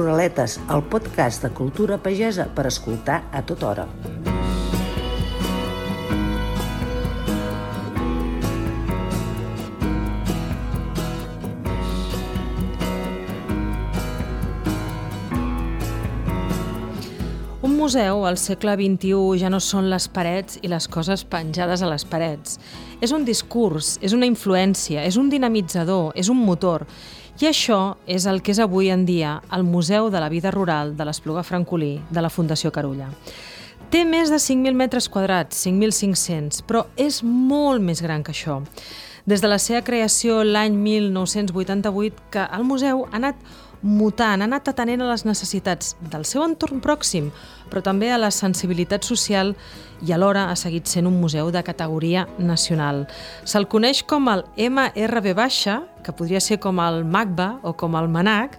Ruraletes, el podcast de cultura pagesa per escoltar a tota hora. Un museu al segle XXI ja no són les parets i les coses penjades a les parets. És un discurs, és una influència, és un dinamitzador, és un motor. I això és el que és avui en dia el Museu de la Vida Rural de l'Espluga Francolí de la Fundació Carulla. Té més de 5.000 metres quadrats, 5.500, però és molt més gran que això. Des de la seva creació l'any 1988 que el museu ha anat mutant, ha anat atenent a les necessitats del seu entorn pròxim, però també a la sensibilitat social i alhora ha seguit sent un museu de categoria nacional. Se'l coneix com el MRB baixa, que podria ser com el MACBA o com el MANAC,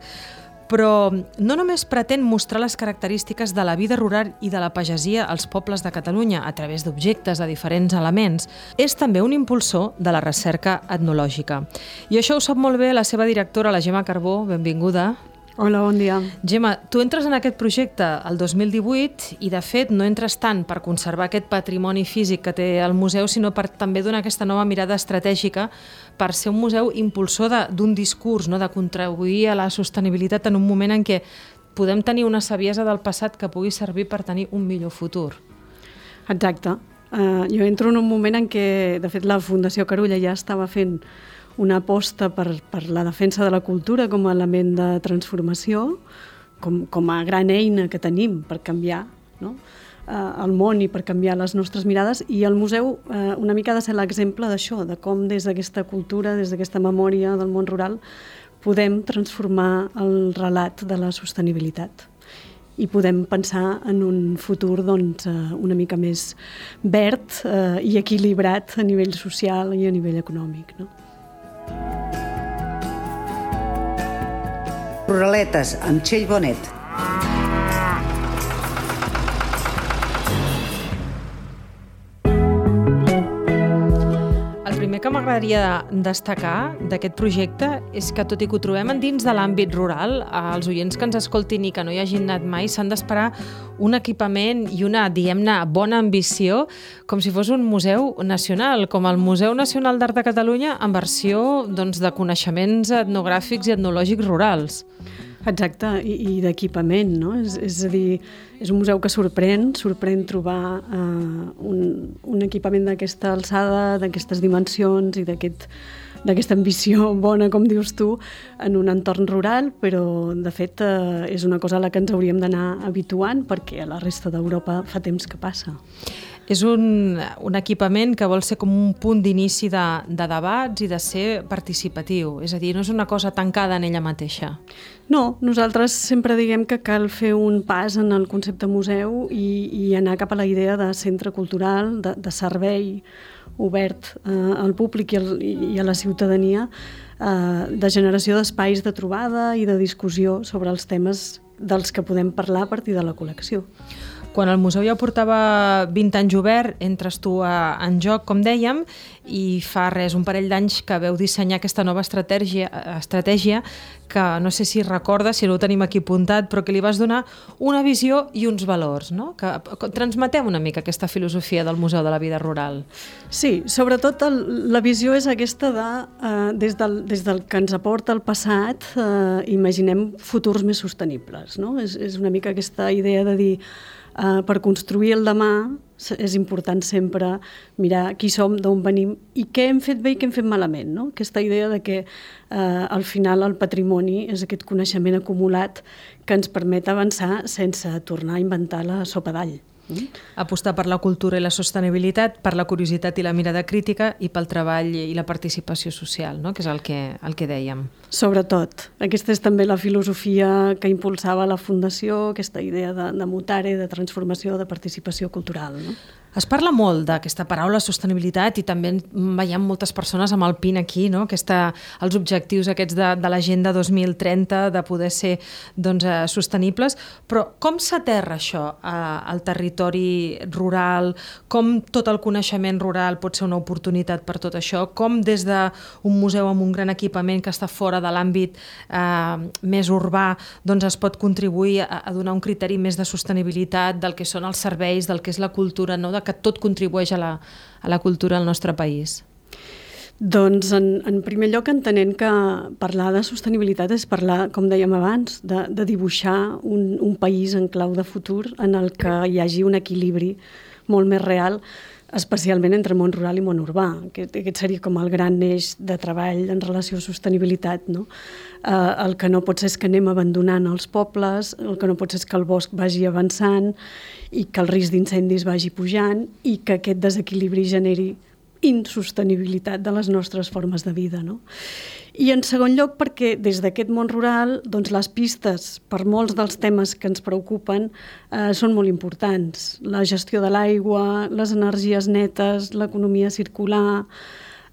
però no només pretén mostrar les característiques de la vida rural i de la pagesia als pobles de Catalunya a través d'objectes de diferents elements, és també un impulsor de la recerca etnològica. I això ho sap molt bé la seva directora, la Gemma Carbó. Benvinguda. Hola, bon dia. Gemma, tu entres en aquest projecte el 2018 i, de fet, no entres tant per conservar aquest patrimoni físic que té el museu, sinó per també donar aquesta nova mirada estratègica per ser un museu impulsor d'un discurs, no? de contribuir a la sostenibilitat en un moment en què podem tenir una saviesa del passat que pugui servir per tenir un millor futur. Exacte. Uh, jo entro en un moment en què, de fet, la Fundació Carulla ja estava fent una aposta per, per la defensa de la cultura com a element de transformació, com, com a gran eina que tenim per canviar no? eh, el món i per canviar les nostres mirades i el museu eh, una mica ha de ser l'exemple d'això, de com des d'aquesta cultura, des d'aquesta memòria del món rural podem transformar el relat de la sostenibilitat i podem pensar en un futur doncs, eh, una mica més verd eh, i equilibrat a nivell social i a nivell econòmic. No? Ruraletes amb Txell Bonet. Primer que m'agradaria destacar d'aquest projecte és que, tot i que ho trobem dins de l'àmbit rural, els oients que ens escoltin i que no hi hagin anat mai s'han d'esperar un equipament i una, diguem-ne, bona ambició, com si fos un museu nacional, com el Museu Nacional d'Art de Catalunya en versió doncs, de coneixements etnogràfics i etnològics rurals. Exacte, i, i d'equipament, no? És, és a dir, és un museu que sorprèn, sorprèn trobar eh, un, un equipament d'aquesta alçada, d'aquestes dimensions i d'aquest d'aquesta ambició bona, com dius tu, en un entorn rural, però de fet eh, és una cosa a la que ens hauríem d'anar habituant perquè a la resta d'Europa fa temps que passa. És un, un equipament que vol ser com un punt d'inici de, de debats i de ser participatiu, és a dir, no és una cosa tancada en ella mateixa. No, nosaltres sempre diguem que cal fer un pas en el concepte museu i, i anar cap a la idea de centre cultural, de, de servei obert eh, al públic i, al, i a la ciutadania, eh, de generació d'espais de trobada i de discussió sobre els temes dels que podem parlar a partir de la col·lecció. Quan el museu ja portava 20 anys obert, entres tu a, en joc, com dèiem, i fa res, un parell d'anys que veu dissenyar aquesta nova estratègia, estratègia que no sé si recorda, si no ho tenim aquí apuntat, però que li vas donar una visió i uns valors, no? Que, que transmetem una mica aquesta filosofia del Museu de la Vida Rural. Sí, sobretot el, la visió és aquesta de, eh, des, del, des del que ens aporta el passat, eh, imaginem futurs més sostenibles, no? És, és una mica aquesta idea de dir Uh, per construir el demà és important sempre mirar qui som, d'on venim i què hem fet bé i què hem fet malament. No? Aquesta idea de que uh, al final el patrimoni és aquest coneixement acumulat que ens permet avançar sense tornar a inventar la sopa d'all. Apostar per la cultura i la sostenibilitat, per la curiositat i la mirada crítica i pel treball i la participació social, no? que és el que, el que dèiem. Sobretot. Aquesta és també la filosofia que impulsava la Fundació, aquesta idea de, de mutare, de transformació, de participació cultural. No? Es parla molt d'aquesta paraula sostenibilitat i també veiem moltes persones amb el PIN aquí, no? Aquesta, els objectius aquests de, de l'agenda 2030 de poder ser doncs, eh, sostenibles, però com s'aterra això eh, al territori rural? Com tot el coneixement rural pot ser una oportunitat per tot això? Com des d'un museu amb un gran equipament que està fora de l'àmbit eh, més urbà, doncs es pot contribuir a, a donar un criteri més de sostenibilitat del que són els serveis, del que és la cultura, no? de que tot contribueix a la, a la cultura al nostre país. Doncs, en, en primer lloc, entenent que parlar de sostenibilitat és parlar, com dèiem abans, de, de dibuixar un, un país en clau de futur en el que hi hagi un equilibri molt més real, especialment entre món rural i món urbà. Aquest, aquest seria com el gran eix de treball en relació a sostenibilitat. No? Eh, el que no pot ser és que anem abandonant els pobles, el que no pot ser és que el bosc vagi avançant i que el risc d'incendis vagi pujant i que aquest desequilibri generi insostenibilitat de les nostres formes de vida. No? I en segon lloc perquè des d'aquest món rural doncs les pistes per molts dels temes que ens preocupen eh, són molt importants. La gestió de l'aigua, les energies netes, l'economia circular,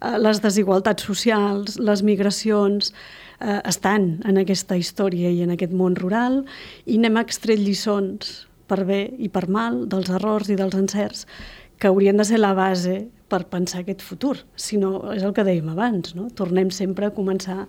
les desigualtats socials, les migracions eh, estan en aquesta història i en aquest món rural i n'hem extret lliçons per bé i per mal dels errors i dels encerts que haurien de ser la base per pensar aquest futur, sinó és el que dèiem abans, no? tornem sempre a començar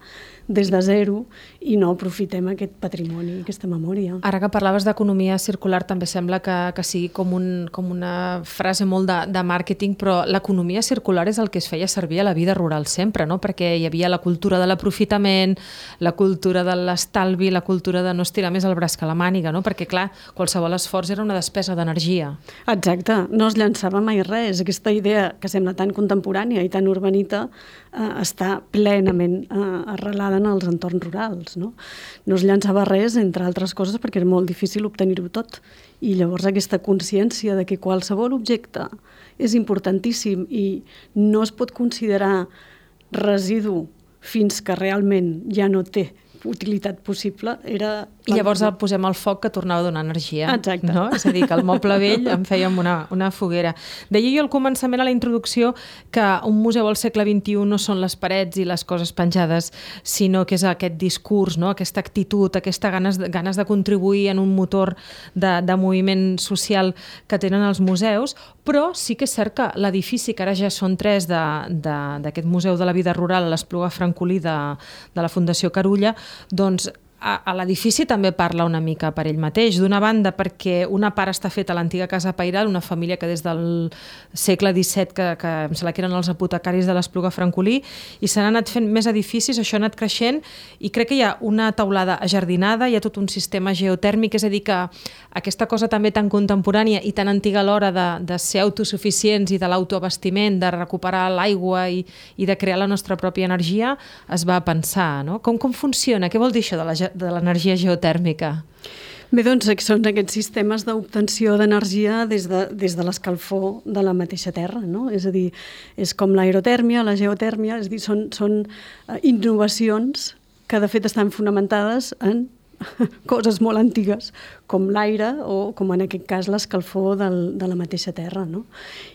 des de zero i no aprofitem aquest patrimoni, aquesta memòria. Ara que parlaves d'economia circular també sembla que, que sigui com, un, com una frase molt de, de màrqueting, però l'economia circular és el que es feia servir a la vida rural sempre, no? perquè hi havia la cultura de l'aprofitament, la cultura de l'estalvi, la cultura de no estirar més el braç que la màniga, no? perquè clar, qualsevol esforç era una despesa d'energia. Exacte, no es llançava mai res. Aquesta idea que sembla tan contemporània i tan urbanita eh, està plenament eh, arrelada en els entorns rurals. No? no es llançava res, entre altres coses, perquè era molt difícil obtenir-ho tot. I llavors aquesta consciència de que qualsevol objecte és importantíssim i no es pot considerar residu fins que realment ja no té utilitat possible era... I llavors el posem al foc que tornava a donar energia. Exacte. No? És a dir, que al moble vell en fèiem una, una foguera. Deia jo al començament, a la introducció, que un museu al segle XXI no són les parets i les coses penjades, sinó que és aquest discurs, no? aquesta actitud, aquesta ganes, ganes de contribuir en un motor de, de moviment social que tenen els museus, però sí que és cert que l'edifici, que ara ja són tres d'aquest Museu de la Vida Rural a l'Espluga Francolí de, de la Fundació Carulla, doncs a, l'edifici també parla una mica per ell mateix. D'una banda, perquè una part està feta a l'antiga Casa Pairal, una família que des del segle XVII, que, que em sembla que eren els apotecaris de l'Espluga Francolí, i s'han anat fent més edificis, això ha anat creixent, i crec que hi ha una taulada ajardinada, hi ha tot un sistema geotèrmic, és a dir, que aquesta cosa també tan contemporània i tan antiga a l'hora de, de ser autosuficients i de l'autoabastiment, de recuperar l'aigua i, i de crear la nostra pròpia energia, es va pensar. No? Com, com funciona? Què vol dir això de la de l'energia geotèrmica? Bé, doncs són aquests sistemes d'obtenció d'energia des de, des de l'escalfor de la mateixa Terra, no? És a dir, és com l'aerotèrmia, la geotèrmia, és a dir, són, són eh, innovacions que de fet estan fonamentades en coses molt antigues, com l'aire o, com en aquest cas, l'escalfor de la mateixa terra. No?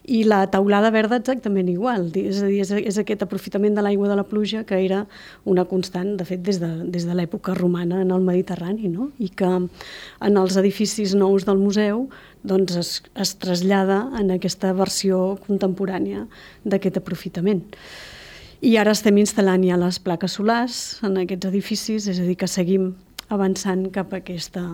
I la taulada verda exactament igual, és a dir, és, és aquest aprofitament de l'aigua de la pluja que era una constant, de fet, des de, des de l'època romana en el Mediterrani, no? i que en els edificis nous del museu doncs es, es trasllada en aquesta versió contemporània d'aquest aprofitament. I ara estem instal·lant ja les plaques solars en aquests edificis, és a dir, que seguim avançant cap a aquesta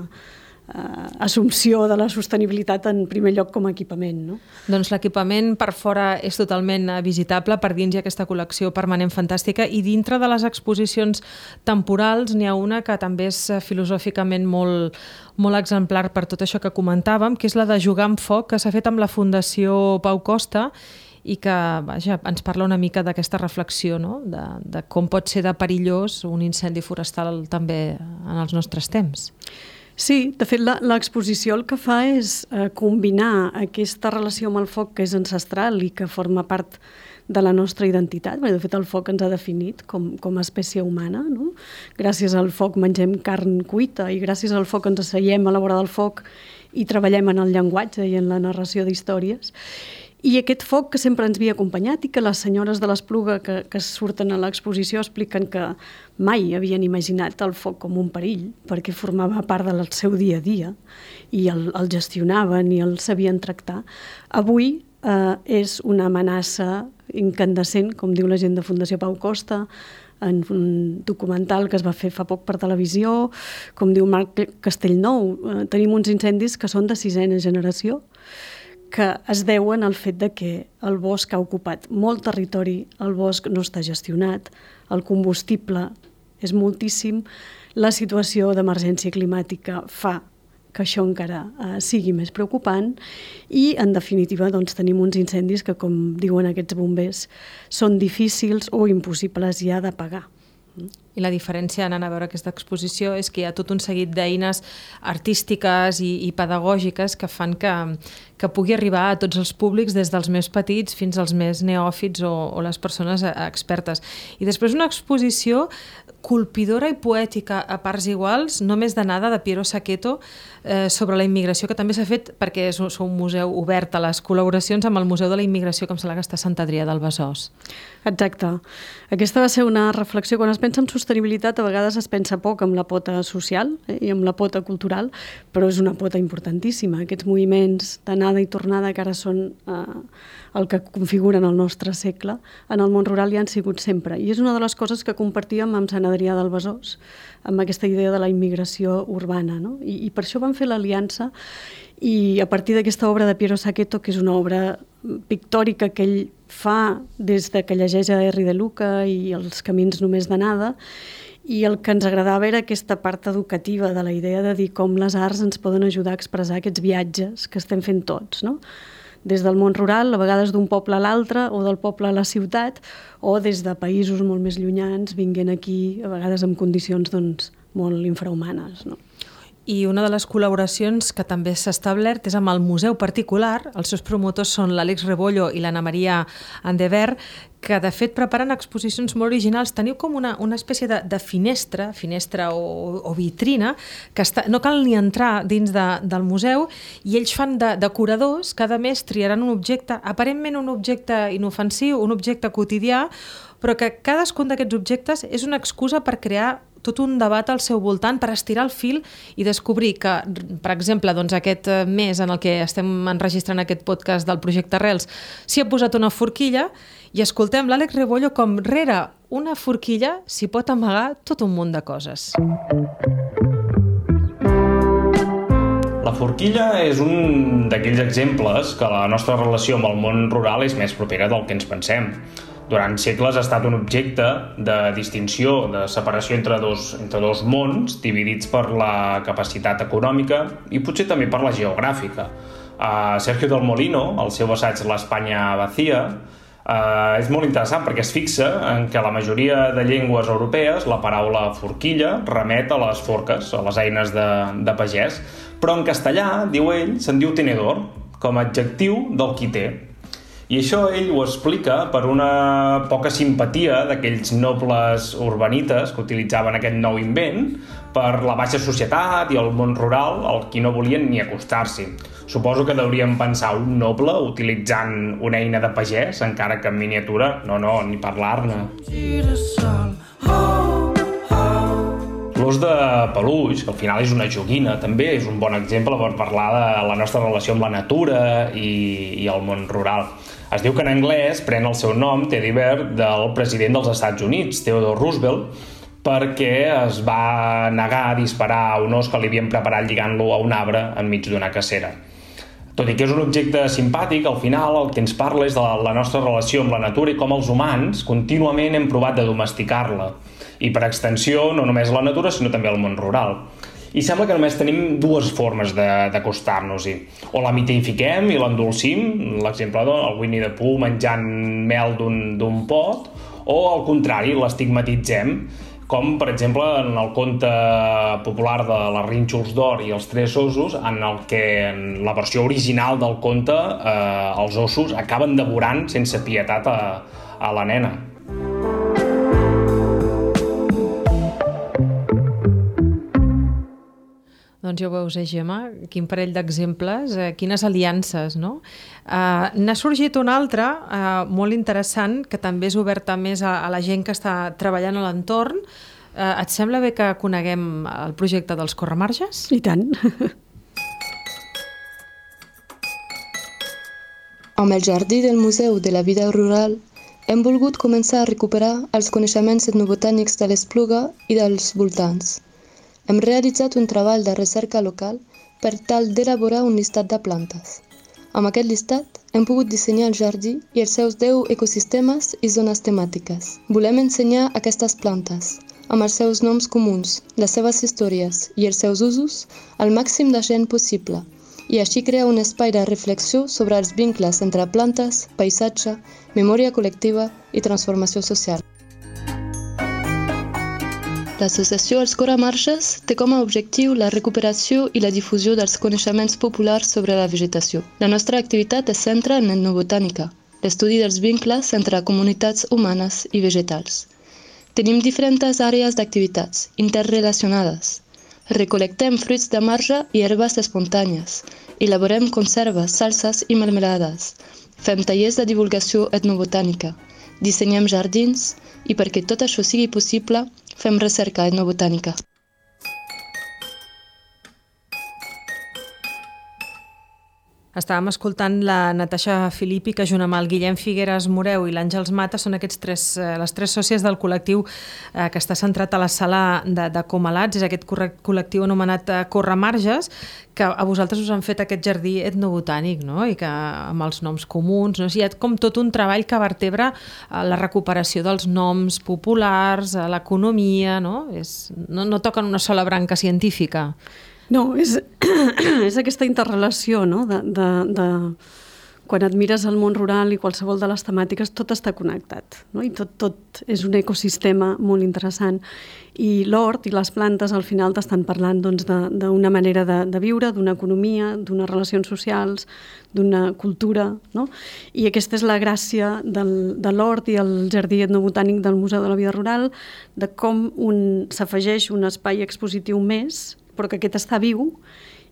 eh, assumpció de la sostenibilitat en primer lloc com a equipament. No? Doncs l'equipament per fora és totalment eh, visitable, per dins hi ha aquesta col·lecció permanent fantàstica i dintre de les exposicions temporals n'hi ha una que també és eh, filosòficament molt, molt exemplar per tot això que comentàvem, que és la de Jugar amb foc, que s'ha fet amb la Fundació Pau Costa i que vaja, ens parla una mica d'aquesta reflexió no? de, de com pot ser de perillós un incendi forestal també en els nostres temps. Sí, de fet l'exposició el que fa és eh, combinar aquesta relació amb el foc que és ancestral i que forma part de la nostra identitat, perquè de fet el foc ens ha definit com, com a espècie humana, no? gràcies al foc mengem carn cuita i gràcies al foc ens asseiem a la vora del foc i treballem en el llenguatge i en la narració d'històries i aquest foc que sempre ens havia acompanyat i que les senyores de l'Espluga que, que surten a l'exposició expliquen que mai havien imaginat el foc com un perill, perquè formava part del seu dia a dia i el, el gestionaven i el sabien tractar. Avui eh, és una amenaça incandescent, com diu la gent de Fundació Pau Costa, en un documental que es va fer fa poc per televisió, com diu Marc Castellnou, eh, tenim uns incendis que són de sisena generació, que es deuen al fet de que el bosc ha ocupat molt territori, el bosc no està gestionat, el combustible és moltíssim, la situació d'emergència climàtica fa que això encara eh, sigui més preocupant i, en definitiva, doncs, tenim uns incendis que, com diuen aquests bombers, són difícils o impossibles ja de pagar. I la diferència anant a veure aquesta exposició és que hi ha tot un seguit d'eines artístiques i, i pedagògiques que fan que, que pugui arribar a tots els públics, des dels més petits fins als més neòfits o, o les persones expertes. I després una exposició colpidora i poètica a parts iguals, no més de nada, de Piero Saqueto, eh, sobre la immigració, que també s'ha fet perquè és, és un museu obert a les col·laboracions amb el Museu de la Immigració, que em sembla que està a Sant Adrià del Besòs. Exacte. Aquesta va ser una reflexió. Quan es pensa en sostenibilitat, a vegades es pensa poc amb la pota social eh, i amb la pota cultural, però és una pota importantíssima. Aquests moviments d'anada i tornada que ara són eh, el que configuren el nostre segle, en el món rural hi han sigut sempre. I és una de les coses que compartíem amb Sant Adrià del Besòs, amb aquesta idea de la immigració urbana. No? I, I per això vam fer l'aliança i a partir d'aquesta obra de Piero Saqueto, que és una obra pictòrica que ell fa des de que llegeix a Henry de Luca i els camins només d'anada, i el que ens agradava era aquesta part educativa de la idea de dir com les arts ens poden ajudar a expressar aquests viatges que estem fent tots, no? des del món rural, a vegades d'un poble a l'altre, o del poble a la ciutat, o des de països molt més llunyans, vinguent aquí, a vegades en condicions doncs, molt infrahumanes. No? I una de les col·laboracions que també s'ha establert és amb el museu particular. Els seus promotors són l'Àlex Rebollo i l'Anna Maria Andever, que de fet preparen exposicions molt originals. Teniu com una, una espècie de, de finestra, finestra o, o vitrina, que està, no cal ni entrar dins de, del museu, i ells fan de, de curadors, cada mes triaran un objecte, aparentment un objecte inofensiu, un objecte quotidià, però que cadascun d'aquests objectes és una excusa per crear tot un debat al seu voltant per estirar el fil i descobrir que, per exemple, doncs aquest eh, mes en el que estem enregistrant aquest podcast del projecte Rels, s'hi ha posat una forquilla i escoltem l'Àlex Rebollo com rere una forquilla s'hi pot amagar tot un munt de coses. La forquilla és un d'aquells exemples que la nostra relació amb el món rural és més propera del que ens pensem durant segles ha estat un objecte de distinció, de separació entre dos, entre dos mons, dividits per la capacitat econòmica i potser també per la geogràfica. Uh, Sergio del Molino, el seu assaig L'Espanya vacía, uh, és molt interessant perquè es fixa en que la majoria de llengües europees la paraula forquilla remet a les forques, a les eines de, de pagès, però en castellà, diu ell, se'n diu tenedor, com a adjectiu del qui té. I això ell ho explica per una poca simpatia d'aquells nobles urbanites que utilitzaven aquest nou invent per la baixa societat i el món rural al qui no volien ni acostar-s'hi. Suposo que deuríem pensar un noble utilitzant una eina de pagès, encara que en miniatura, no, no, ni parlar-ne. L'ús de peluix, que al final és una joguina, també és un bon exemple per parlar de la nostra relació amb la natura i, i el món rural. Es diu que en anglès pren el seu nom, Teddy Bear, del president dels Estats Units, Theodore Roosevelt, perquè es va negar a disparar a un os que li havien preparat lligant-lo a un arbre enmig d'una cacera. Tot i que és un objecte simpàtic, al final el que ens parla és de la nostra relació amb la natura i com els humans contínuament hem provat de domesticar-la. I per extensió, no només la natura, sinó també el món rural i sembla que només tenim dues formes d'acostar-nos-hi. O la mitifiquem i l'endolcim, l'exemple del Winnie the Pooh menjant mel d'un pot, o al contrari, l'estigmatitzem, com per exemple en el conte popular de les Rínxols d'Or i els Tres Ossos, en el que en la versió original del conte eh, els ossos acaben devorant sense pietat a, a la nena. Doncs ja ho veus, eh, Gemma? Quin parell d'exemples, eh, quines aliances, no? Uh, N'ha sorgit un altre uh, molt interessant que també és oberta més a, a la gent que està treballant a l'entorn. Uh, et sembla bé que coneguem el projecte dels Corremarges? I tant. Amb el jardí del Museu de la Vida Rural hem volgut començar a recuperar els coneixements etnobotànics de l'Espluga i dels voltants. Hem realitzat un treball de recerca local per tal d'elaborar un llistat de plantes. Amb aquest llistat hem pogut dissenyar el jardí i els seus 10 ecosistemes i zones temàtiques. Volem ensenyar aquestes plantes, amb els seus noms comuns, les seves històries i els seus usos al màxim de gent possible, i així crear un espai de reflexió sobre els vincles entre plantes, paisatge, memòria col·lectiva i transformació social. L'associació Els Coramarges té com a objectiu la recuperació i la difusió dels coneixements populars sobre la vegetació. La nostra activitat es centra en etnobotànica, l'estudi dels vincles entre comunitats humanes i vegetals. Tenim diferents àrees d'activitats interrelacionades. Recolectem fruits de marge i herbes espontànies. Elaborem conserves, salses i melmelades. Fem tallers de divulgació etnobotànica. Dissenyem jardins i perquè tot això sigui possible, fem recerca etnobotànica. Estàvem escoltant la Natasha Filippi, que junt amb el Guillem Figueres Moreu i l'Àngels Mata són aquests tres, eh, les tres sòcies del col·lectiu eh, que està centrat a la sala de, de Comalats, és aquest col·lectiu anomenat eh, Corremarges, que a vosaltres us han fet aquest jardí etnobotànic, no? i que amb els noms comuns, no? hi ha com tot un treball que vertebra eh, la recuperació dels noms populars, l'economia, no? És, no, no toquen una sola branca científica. No, és, és aquesta interrelació, no?, de, de, de quan admires el món rural i qualsevol de les temàtiques, tot està connectat, no? i tot, tot és un ecosistema molt interessant. I l'hort i les plantes al final t'estan parlant d'una doncs, manera de, de viure, d'una economia, d'unes relacions socials, d'una cultura. No? I aquesta és la gràcia del, de l'hort i el jardí etnobotànic del Museu de la Vida Rural, de com s'afegeix un espai expositiu més però que aquest està viu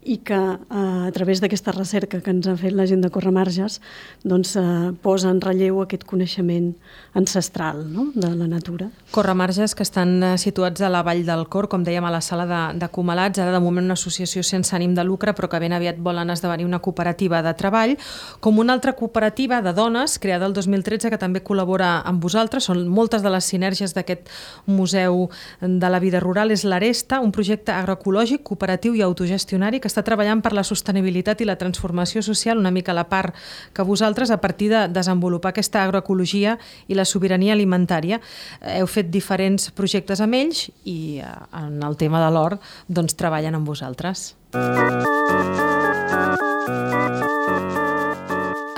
i que eh, a través d'aquesta recerca que ens ha fet la gent de Corremarges doncs, eh, posa en relleu aquest coneixement ancestral no? de la natura. Corremarges que estan eh, situats a la Vall del Cor, com dèiem, a la sala de, de Comalats, ara de moment una associació sense ànim de lucre, però que ben aviat volen esdevenir una cooperativa de treball, com una altra cooperativa de dones creada el 2013 que també col·labora amb vosaltres. Són moltes de les sinergies d'aquest Museu de la Vida Rural. És l'Aresta, un projecte agroecològic, cooperatiu i autogestionari que està treballant per la sostenibilitat i la transformació social una mica la part que vosaltres a partir de desenvolupar aquesta agroecologia i la sobirania alimentària. Heu fet diferents projectes amb ells i eh, en el tema de l'or doncs treballen amb vosaltres.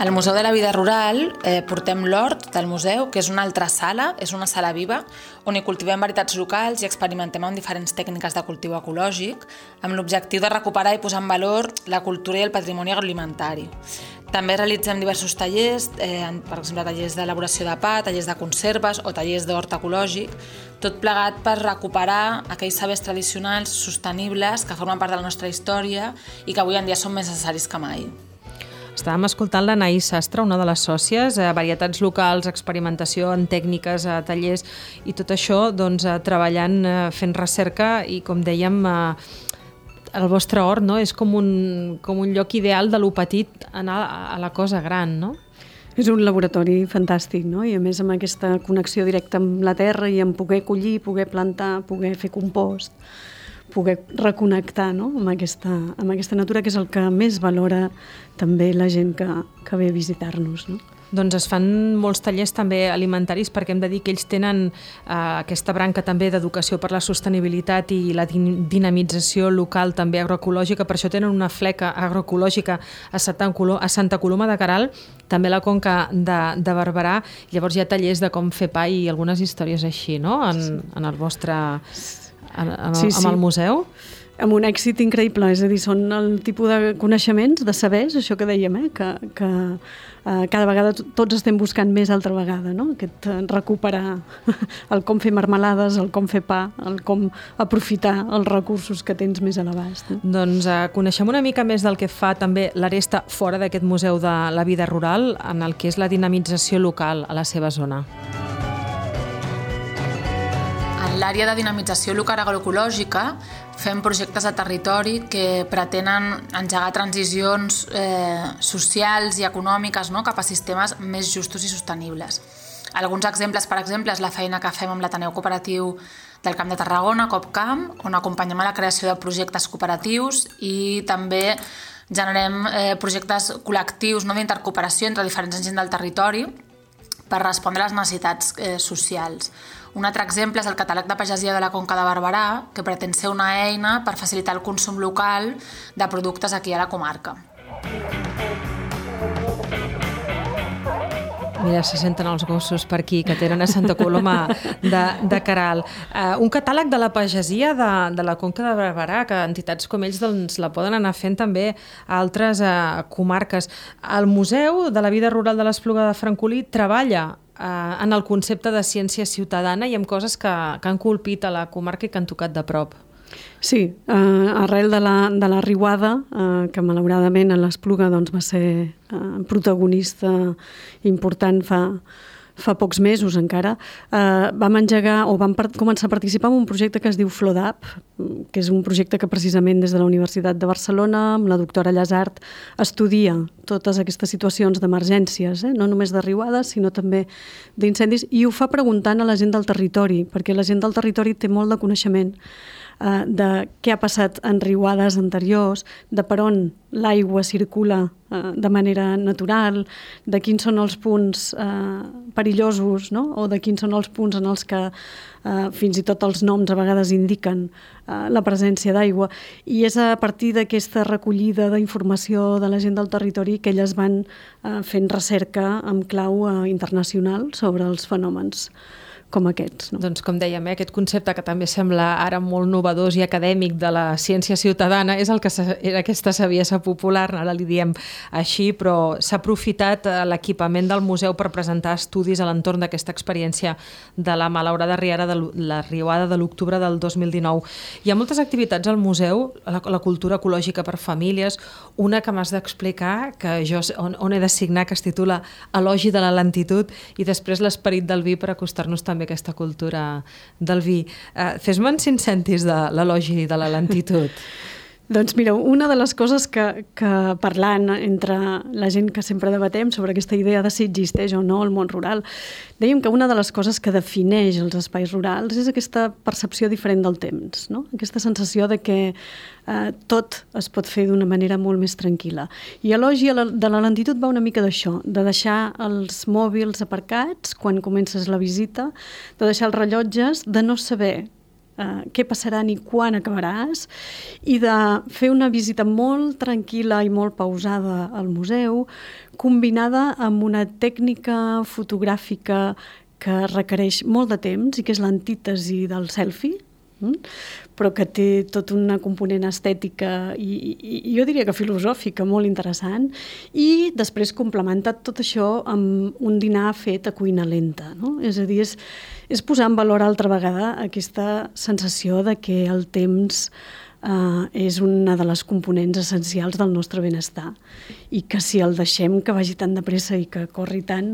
Al Museu de la Vida Rural eh, portem l'hort del museu, que és una altra sala, és una sala viva, on hi cultivem varietats locals i experimentem amb diferents tècniques de cultiu ecològic, amb l'objectiu de recuperar i posar en valor la cultura i el patrimoni agroalimentari. També realitzem diversos tallers, eh, per exemple, tallers d'elaboració de pa, tallers de conserves o tallers d'hort ecològic, tot plegat per recuperar aquells sabers tradicionals sostenibles que formen part de la nostra història i que avui en dia són més necessaris que mai. Estàvem escoltant l'Anaïs Sastre, una de les sòcies, eh, varietats locals, experimentació en tècniques, eh, tallers i tot això doncs, eh, treballant, fent recerca i, com dèiem, el vostre hort no? és com un, com un lloc ideal de lo petit anar a, a la cosa gran, no? És un laboratori fantàstic, no? I a més amb aquesta connexió directa amb la terra i amb poder collir, poder plantar, poder fer compost poder reconnectar no? amb, aquesta, amb aquesta natura, que és el que més valora també la gent que, que ve a visitar-nos. No? Doncs es fan molts tallers també alimentaris perquè hem de dir que ells tenen eh, aquesta branca també d'educació per la sostenibilitat i la dinamització local també agroecològica, per això tenen una fleca agroecològica a Santa, Coloma, a Santa Coloma de Caral, també a la Conca de, de Barberà, llavors hi ha tallers de com fer pa i algunes històries així, no?, en, en el vostre en, en, sí, sí. amb el museu? amb un èxit increïble, és a dir, són el tipus de coneixements, de sabers, això que dèiem, eh? que, que eh, cada vegada tots estem buscant més altra vegada, no? aquest eh, recuperar el com fer marmelades, el com fer pa, el com aprofitar els recursos que tens més a l'abast. No? Doncs eh, coneixem una mica més del que fa també l'Aresta fora d'aquest Museu de la Vida Rural, en el que és la dinamització local a la seva zona l'àrea de dinamització local agroecològica fem projectes de territori que pretenen engegar transicions eh, socials i econòmiques no? cap a sistemes més justos i sostenibles. Alguns exemples, per exemple, és la feina que fem amb l'Ateneu Cooperatiu del Camp de Tarragona, CopCamp, on acompanyem a la creació de projectes cooperatius i també generem eh, projectes col·lectius no, d'intercooperació entre diferents agents del territori per respondre a les necessitats eh, socials. Un altre exemple és el catàleg de pagesia de la Conca de Barberà, que pretén ser una eina per facilitar el consum local de productes aquí a la comarca. Mira, se senten els gossos per aquí, que tenen a Santa Coloma de, de Caral. Uh, un catàleg de la pagesia de, de la Conca de Barberà, que entitats com ells doncs, la poden anar fent també a altres uh, comarques. El Museu de la Vida Rural de l'Espluga de Francolí treballa uh, en el concepte de ciència ciutadana i amb coses que, que han colpit a la comarca i que han tocat de prop. Sí, eh, arrel de la, de la riuada, eh, que malauradament a l'Espluga doncs, va ser eh, protagonista important fa, fa pocs mesos encara, eh, vam engegar o vam començar a participar en un projecte que es diu FLODAP, que és un projecte que precisament des de la Universitat de Barcelona, amb la doctora Llasart, estudia totes aquestes situacions d'emergències, eh? no només de riuades, sinó també d'incendis, i ho fa preguntant a la gent del territori, perquè la gent del territori té molt de coneixement eh, de què ha passat en riuades anteriors, de per on l'aigua circula eh, de manera natural, de quins són els punts eh, perillosos no? o de quins són els punts en els que eh, fins i tot els noms a vegades indiquen eh, la presència d'aigua. I és a partir d'aquesta recollida d'informació de la gent del territori que elles van eh, fent recerca amb clau eh, internacional sobre els fenòmens com aquests. No? Doncs com dèiem, eh, aquest concepte que també sembla ara molt novedós i acadèmic de la ciència ciutadana és el que era aquesta saviesa popular, ara li diem així, però s'ha aprofitat eh, l'equipament del museu per presentar estudis a l'entorn d'aquesta experiència de la malaurada riada de la riuada de l'octubre del 2019. Hi ha moltes activitats al museu, la, la cultura ecològica per famílies, una que m'has d'explicar, que jo on, on he de signar, que es titula Elogi de la lentitud, i després l'esperit del vi per acostar-nos també també aquesta cultura del vi. Uh, Fes-me'n cinc cèntims de l'elogi de la lentitud. Doncs mira, una de les coses que, que parlant entre la gent que sempre debatem sobre aquesta idea de si existeix o no el món rural, dèiem que una de les coses que defineix els espais rurals és aquesta percepció diferent del temps, no? aquesta sensació de que eh, tot es pot fer d'una manera molt més tranquil·la. I elogi de la lentitud va una mica d'això, de deixar els mòbils aparcats quan comences la visita, de deixar els rellotges, de no saber eh, què passarà ni quan acabaràs i de fer una visita molt tranquil·la i molt pausada al museu, combinada amb una tècnica fotogràfica que requereix molt de temps i que és l'antítesi del selfie? Però que té tota una component estètica i, i, i jo diria que filosòfica molt interessant i després complementat tot això amb un dinar fet a cuina lenta. No? És a dir, és, és posar en valor altra vegada aquesta sensació de que el temps eh, és una de les components essencials del nostre benestar i que si el deixem que vagi tan de pressa i que corri tant,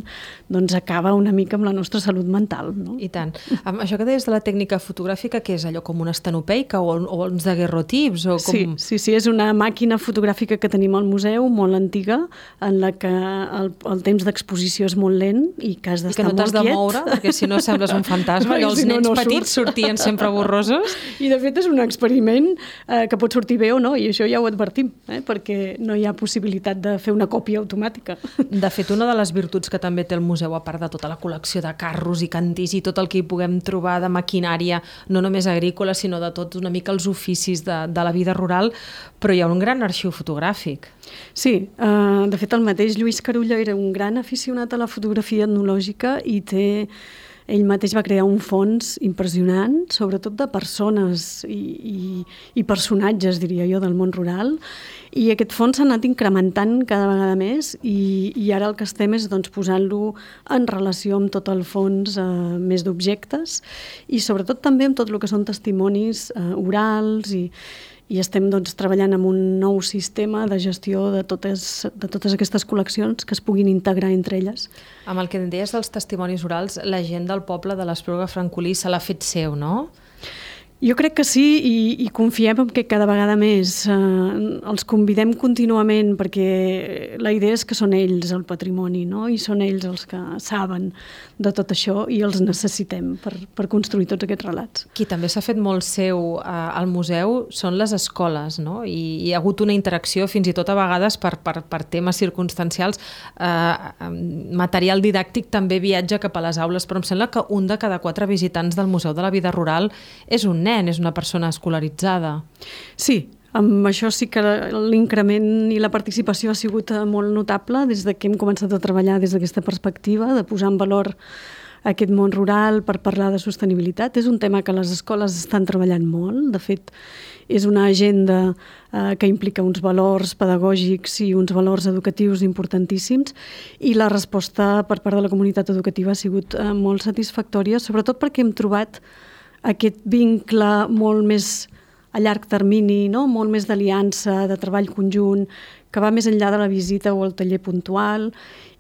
doncs acaba una mica amb la nostra salut mental. No? I tant. Amb això que deies de la tècnica fotogràfica, que és allò com una estanopeica o, o uns daguerrotips? O com... sí, sí, sí, és una màquina fotogràfica que tenim al museu, molt antiga, en la que el, el temps d'exposició és molt lent i que has d'estar molt quiet. I que no t'has de moure, perquè si no sembles un fantasma, i els si no, nens no petits surt. sortien sempre borrosos. I de fet és un experiment eh, que pot sortir bé o no, i això ja ho advertim, eh, perquè no hi ha possibilitat de fer una còpia automàtica. De fet, una de les virtuts que també té el museu, a part de tota la col·lecció de carros i cantís i tot el que hi puguem trobar de maquinària, no només agrícola, sinó de tots una mica els oficis de, de la vida rural, però hi ha un gran arxiu fotogràfic. Sí, eh, de fet el mateix Lluís Carulla era un gran aficionat a la fotografia etnològica i té ell mateix va crear un fons impressionant, sobretot de persones i, i, i personatges, diria jo, del món rural, i aquest fons s'ha anat incrementant cada vegada més i, i ara el que estem és doncs, posant-lo en relació amb tot el fons eh, més d'objectes i sobretot també amb tot el que són testimonis eh, orals i, i estem doncs, treballant amb un nou sistema de gestió de totes, de totes aquestes col·leccions que es puguin integrar entre elles. Amb el que deies dels testimonis orals, la gent del poble de l'Espluga Francolí se l'ha fet seu, no? Jo crec que sí i, i confiem en que cada vegada més eh, els convidem contínuament perquè la idea és que són ells el patrimoni no? i són ells els que saben de tot això i els necessitem per, per construir tots aquests relats. Qui també s'ha fet molt seu eh, al museu són les escoles no? I, hi ha hagut una interacció fins i tot a vegades per, per, per temes circumstancials eh, material didàctic també viatja cap a les aules però em sembla que un de cada quatre visitants del Museu de la Vida Rural és un nen, és una persona escolaritzada. Sí, amb això sí que l'increment i la participació ha sigut eh, molt notable des de que hem començat a treballar des d'aquesta perspectiva, de posar en valor aquest món rural per parlar de sostenibilitat. És un tema que les escoles estan treballant molt. De fet, és una agenda eh, que implica uns valors pedagògics i uns valors educatius importantíssims i la resposta per part de la comunitat educativa ha sigut eh, molt satisfactòria, sobretot perquè hem trobat aquest vincle molt més a llarg termini, no? molt més d'aliança, de treball conjunt, que va més enllà de la visita o el taller puntual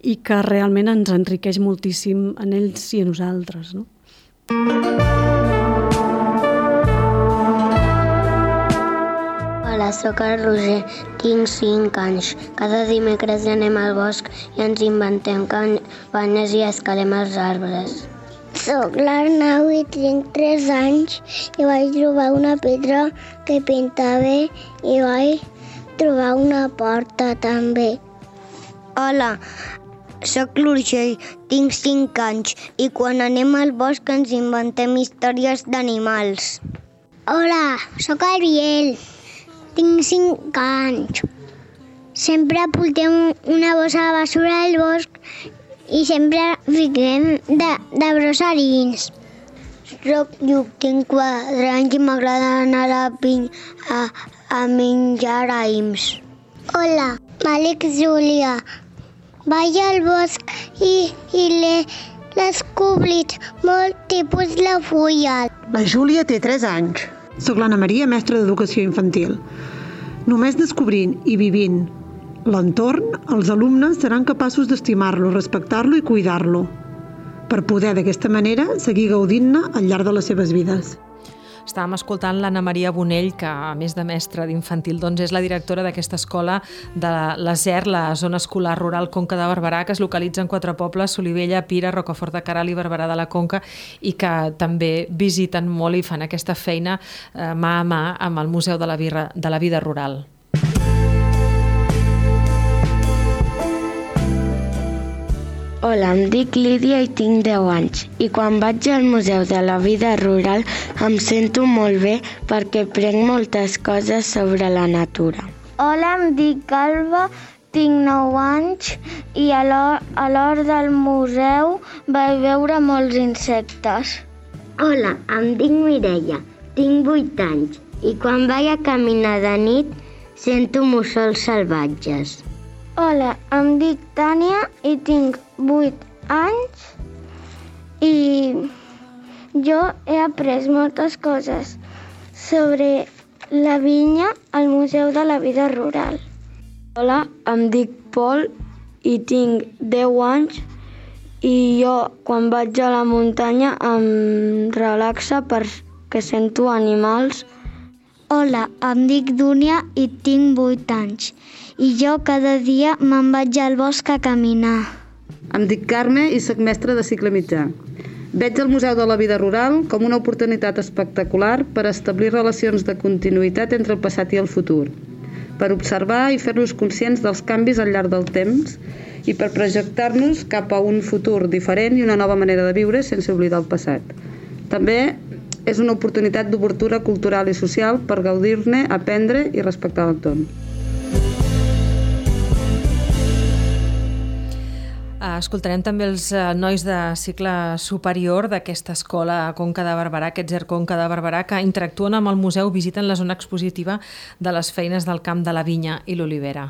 i que realment ens enriqueix moltíssim en ells i a nosaltres. No? Hola, sóc el Roger, tinc 5 anys. Cada dimecres anem al bosc i ens inventem banyes i escalem els arbres. Soc l'Arnau i tinc 3 anys i vaig trobar una pedra que pintava i vaig trobar una porta també. Hola, sóc l'Urgell, tinc 5 anys i quan anem al bosc ens inventem històries d'animals. Hola, sóc el Biel, tinc 5 anys. Sempre portem una bossa de basura al bosc i sempre fiquem de, de brossarins. Soc Lluc, tinc quatre anys i m'agrada anar a la pinya a, a menjar raïms. Hola, Malik Júlia. Vaig al bosc i, i l'he descobrit molt tipus de fulla. La Júlia té 3 anys. Soc l'Anna Maria, mestra d'educació infantil. Només descobrint i vivint l'entorn, els alumnes seran capaços d'estimar-lo, respectar-lo i cuidar-lo, per poder d'aquesta manera seguir gaudint-ne al llarg de les seves vides. Estàvem escoltant l'Anna Maria Bonell, que a més de mestra d'infantil doncs és la directora d'aquesta escola de la ZER, la zona escolar rural Conca de Barberà, que es localitza en quatre pobles, Solivella, Pira, Rocafort de Caral i Barberà de la Conca, i que també visiten molt i fan aquesta feina eh, mà a mà amb el Museu de la, Birra, de la Vida Rural. Hola, em dic Lídia i tinc 10 anys i quan vaig al Museu de la Vida Rural em sento molt bé perquè prenc moltes coses sobre la natura. Hola, em dic Alba, tinc 9 anys i a l'hora del museu vaig veure molts insectes. Hola, em dic Mireia, tinc 8 anys i quan vaig a caminar de nit sento mussols salvatges. Hola, em dic Tània i tinc 8 anys i jo he après moltes coses sobre la vinya al Museu de la Vida Rural. Hola, em dic Pol i tinc 10 anys i jo quan vaig a la muntanya em relaxa perquè sento animals. Hola, em dic Dúnia i tinc 8 anys i jo cada dia me'n vaig al bosc a caminar. Em dic Carme i sóc mestra de cicle mitjà. Veig el Museu de la Vida Rural com una oportunitat espectacular per establir relacions de continuïtat entre el passat i el futur, per observar i fer-nos conscients dels canvis al llarg del temps i per projectar-nos cap a un futur diferent i una nova manera de viure sense oblidar el passat. També és una oportunitat d'obertura cultural i social per gaudir-ne, aprendre i respectar l'entorn. Escoltarem també els eh, nois de cicle superior d'aquesta escola Conca de Barberà, aquest ZER Conca de Barberà, que interactuen amb el museu, visiten la zona expositiva de les feines del camp de la vinya i l'olivera.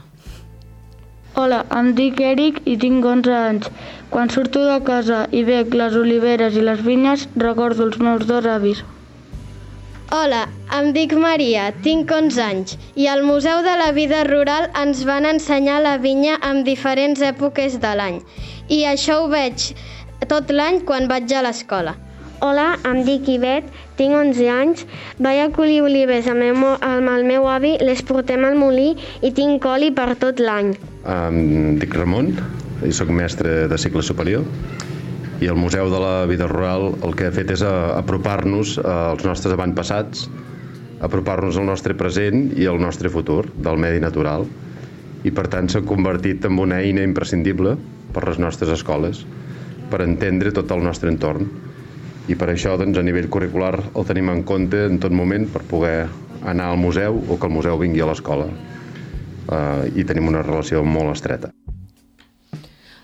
Hola, em dic Eric i tinc 11 anys. Quan surto de casa i veig les oliveres i les vinyes, recordo els meus dos avis. Hola, em dic Maria, tinc 11 anys i al Museu de la Vida Rural ens van ensenyar la vinya en diferents èpoques de l'any i això ho veig tot l'any quan vaig a l'escola. Hola, em dic Ivet, tinc 11 anys, vaig a collir olives amb el, meu, amb el meu avi, les portem al molí i tinc coli per tot l'any. Em dic Ramon i sóc mestre de cicle superior i el Museu de la Vida Rural el que ha fet és apropar-nos als nostres avantpassats, apropar-nos al nostre present i al nostre futur del medi natural. I per tant s'ha convertit en una eina imprescindible per les nostres escoles per entendre tot el nostre entorn. I per això doncs, a nivell curricular el tenim en compte en tot moment per poder anar al museu o que el museu vingui a l'escola. Eh, i tenim una relació molt estreta.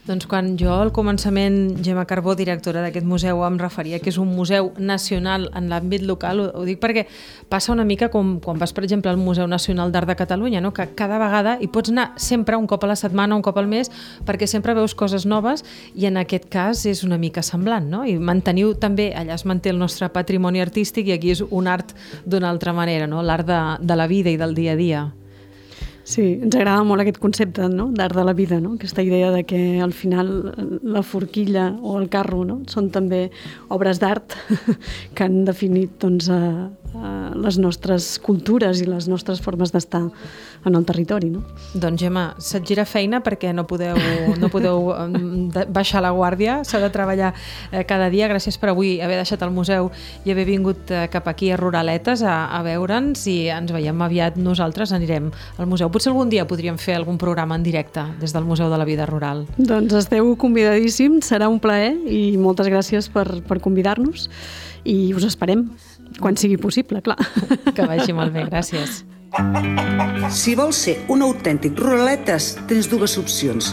Doncs quan jo al començament, Gemma Carbó, directora d'aquest museu, em referia que és un museu nacional en l'àmbit local, ho, ho dic perquè passa una mica com quan vas, per exemple, al Museu Nacional d'Art de Catalunya, no? que cada vegada hi pots anar sempre un cop a la setmana, un cop al mes, perquè sempre veus coses noves i en aquest cas és una mica semblant, no? I manteniu també, allà es manté el nostre patrimoni artístic i aquí és un art d'una altra manera, no? l'art de, de la vida i del dia a dia. Sí, ens agrada molt aquest concepte no? d'art de la vida, no? aquesta idea de que al final la forquilla o el carro no? són també obres d'art que han definit doncs, a, a les nostres cultures i les nostres formes d'estar en el territori. No? Doncs Gemma, se't gira feina perquè no podeu, no podeu baixar la guàrdia, s'ha de treballar eh, cada dia. Gràcies per avui haver deixat el museu i haver vingut eh, cap aquí a Ruraletes a, a veure'ns i ens veiem aviat nosaltres, anirem al museu. Potser algun dia podríem fer algun programa en directe des del Museu de la Vida Rural. Doncs esteu convidadíssims, serà un plaer i moltes gràcies per, per convidar-nos i us esperem quan sigui possible, clar. Que vagi molt bé, gràcies. Si vols ser un autèntic ruraletes, tens dues opcions.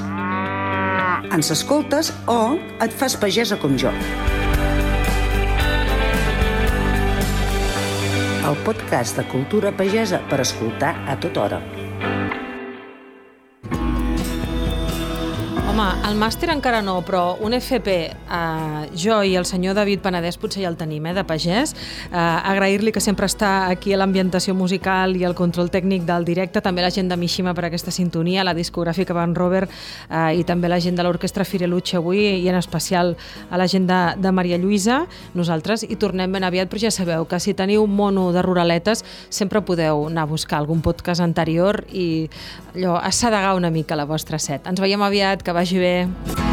Ens escoltes o et fas pagesa com jo. El podcast de Cultura Pagesa per escoltar a tota hora. El màster encara no, però un FP, eh, jo i el senyor David Penedès potser ja el tenim, eh, de pagès. Eh, Agrair-li que sempre està aquí a l'ambientació musical i el control tècnic del directe, també la gent de Mishima per aquesta sintonia, la discogràfica Van Robert eh, i també la gent de l'Orquestra Fireluche avui i en especial a la gent de, de Maria Lluïsa, nosaltres, i tornem ben aviat, però ja sabeu que si teniu mono de ruraletes sempre podeu anar a buscar algun podcast anterior i allò, assedegar una mica la vostra set. Ens veiem aviat, que vagi vagi Okay.